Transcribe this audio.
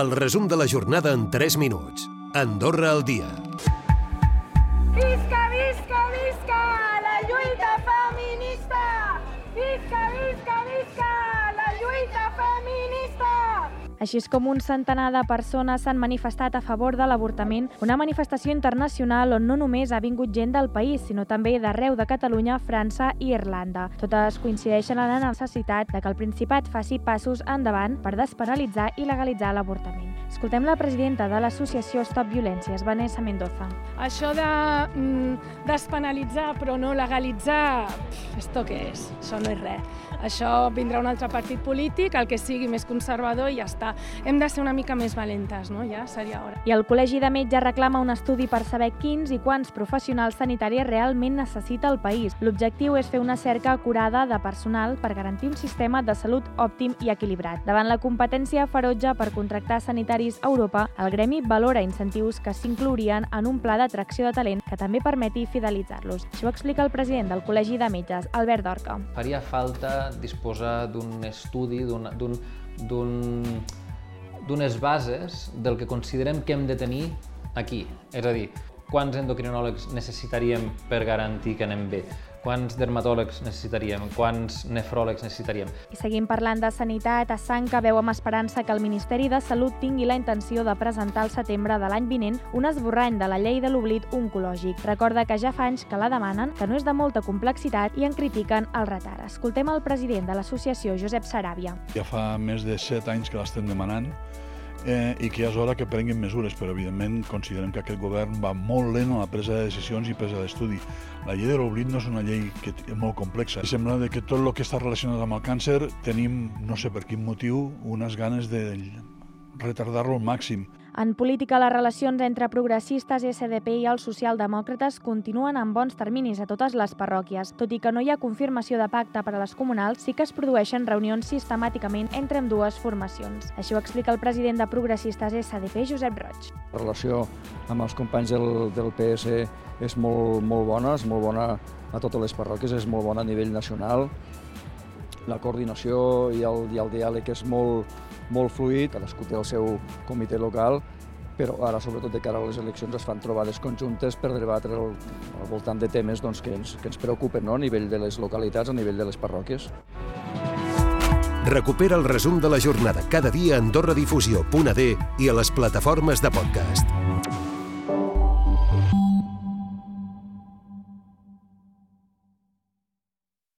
El resum de la jornada en 3 minuts. Andorra al dia. Visca, visca, visca la lluita feminista! Visca, visca, visca! Així és com un centenar de persones s'han manifestat a favor de l'avortament, una manifestació internacional on no només ha vingut gent del país, sinó també d'arreu de Catalunya, França i Irlanda. Totes coincideixen en la necessitat de que el Principat faci passos endavant per despenalitzar i legalitzar l'avortament. Escoltem la presidenta de l'associació Stop Violències, Vanessa Mendoza. Això de mm, despenalitzar però no legalitzar, esto què és? Això no és res. Això vindrà un altre partit polític, el que sigui més conservador i ja està. Hem de ser una mica més valentes, no? Ja seria hora. I el Col·legi de Metges reclama un estudi per saber quins i quants professionals sanitaris realment necessita el país. L'objectiu és fer una cerca acurada de personal per garantir un sistema de salut òptim i equilibrat. Davant la competència ferotge per contractar sanitaris a Europa, el gremi valora incentius que s'inclourien en un pla d'atracció de talent que també permeti fidelitzar-los. Això ho explica el president del Col·legi de Metges, Albert Dorca. Faria falta disposar d'un estudi, d'un- d'un- d'un- d'unes bases del que considerem que hem de tenir aquí. És a dir, quants endocrinòlegs necessitaríem per garantir que anem bé? Quants dermatòlegs necessitaríem? Quants nefròlegs necessitaríem? I seguim parlant de sanitat, a Sant que veu amb esperança que el Ministeri de Salut tingui la intenció de presentar al setembre de l'any vinent un esborrany de la llei de l'oblit oncològic. Recorda que ja fa anys que la demanen, que no és de molta complexitat i en critiquen el retard. Escoltem el president de l'associació, Josep Saràbia. Ja fa més de 7 anys que l'estem demanant eh, i que ja és hora que prenguin mesures, però evidentment considerem que aquest govern va molt lent en la presa de decisions i presa d'estudi. La llei de l'oblit no és una llei que és molt complexa. Sembla que tot el que està relacionat amb el càncer tenim, no sé per quin motiu, unes ganes de retardar-lo al màxim. En política, les relacions entre progressistes, SDP i els socialdemòcrates continuen en bons terminis a totes les parròquies. Tot i que no hi ha confirmació de pacte per a les comunals, sí que es produeixen reunions sistemàticament entre amb dues formacions. Així ho explica el president de Progressistes SDP, Josep Roig. La relació amb els companys del, del PS és molt, molt bona, és molt bona a totes les parròquies, és molt bona a nivell nacional. La coordinació i el, i el diàleg és molt, molt fluid, cadascú té el seu comitè local, però ara, sobretot de cara a les eleccions, es fan trobades conjuntes per debatre al, al voltant de temes doncs, que, ens, que ens preocupen no? a nivell de les localitats, a nivell de les parròquies. Recupera el resum de la jornada cada dia a AndorraDifusió.d i a les plataformes de podcast.